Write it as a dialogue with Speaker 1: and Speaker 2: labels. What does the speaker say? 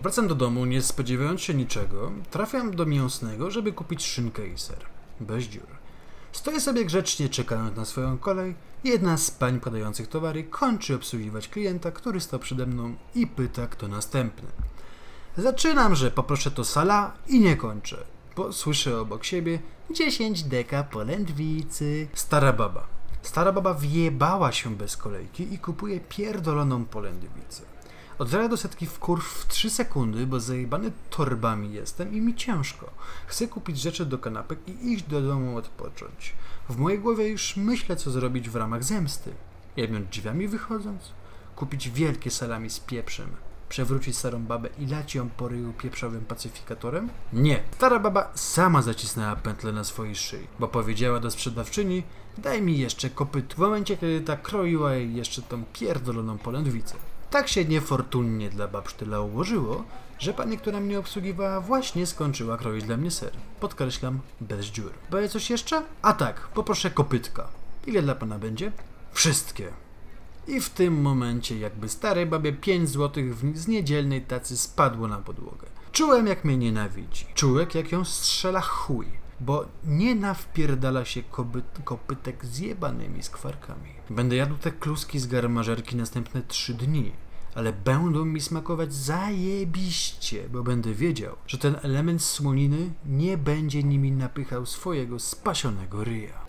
Speaker 1: Wracam do domu, nie spodziewając się niczego. Trafiam do mięsnego, żeby kupić szynkę i ser. Bez dziur. Stoję sobie grzecznie, czekając na swoją kolej. Jedna z pań podających towary kończy obsługiwać klienta, który stał przede mną i pyta, kto następny. Zaczynam, że poproszę to sala i nie kończę, bo słyszę obok siebie 10 deka polędwicy. Stara baba. Stara baba wjebała się bez kolejki i kupuje pierdoloną polędwicę. Od zera do setki w kurw w 3 sekundy, bo zajebany torbami jestem i mi ciężko. Chcę kupić rzeczy do kanapek i iść do domu odpocząć. W mojej głowie już myślę, co zrobić w ramach zemsty. Jebnąć drzwiami wychodząc, kupić wielkie salami z pieprzem, przewrócić starą babę i lać ją po ryju pieprzowym pacyfikatorem? Nie. Stara baba sama zacisnęła pętlę na swojej szyi, bo powiedziała do sprzedawczyni daj mi jeszcze kopyt. W momencie, kiedy ta kroiła jej jeszcze tą pierdoloną polędwicę. Tak się niefortunnie dla babsztyla ułożyło, że pani, która mnie obsługiwała, właśnie skończyła kroić dla mnie ser. Podkreślam, bez dziur. Będzie coś jeszcze? A tak, poproszę kopytka. Ile dla pana będzie? Wszystkie. I w tym momencie, jakby starej babie 5 złotych z niedzielnej tacy spadło na podłogę. Czułem, jak mnie nienawidzi. Czułem, jak ją strzela chuj. Bo nie nawpierdala się kobyt, kopytek z jebanymi skwarkami. Będę jadł te kluski z garmażerki następne trzy dni. Ale będą mi smakować zajebiście, bo będę wiedział, że ten element słoniny nie będzie nimi napychał swojego spasionego ryja.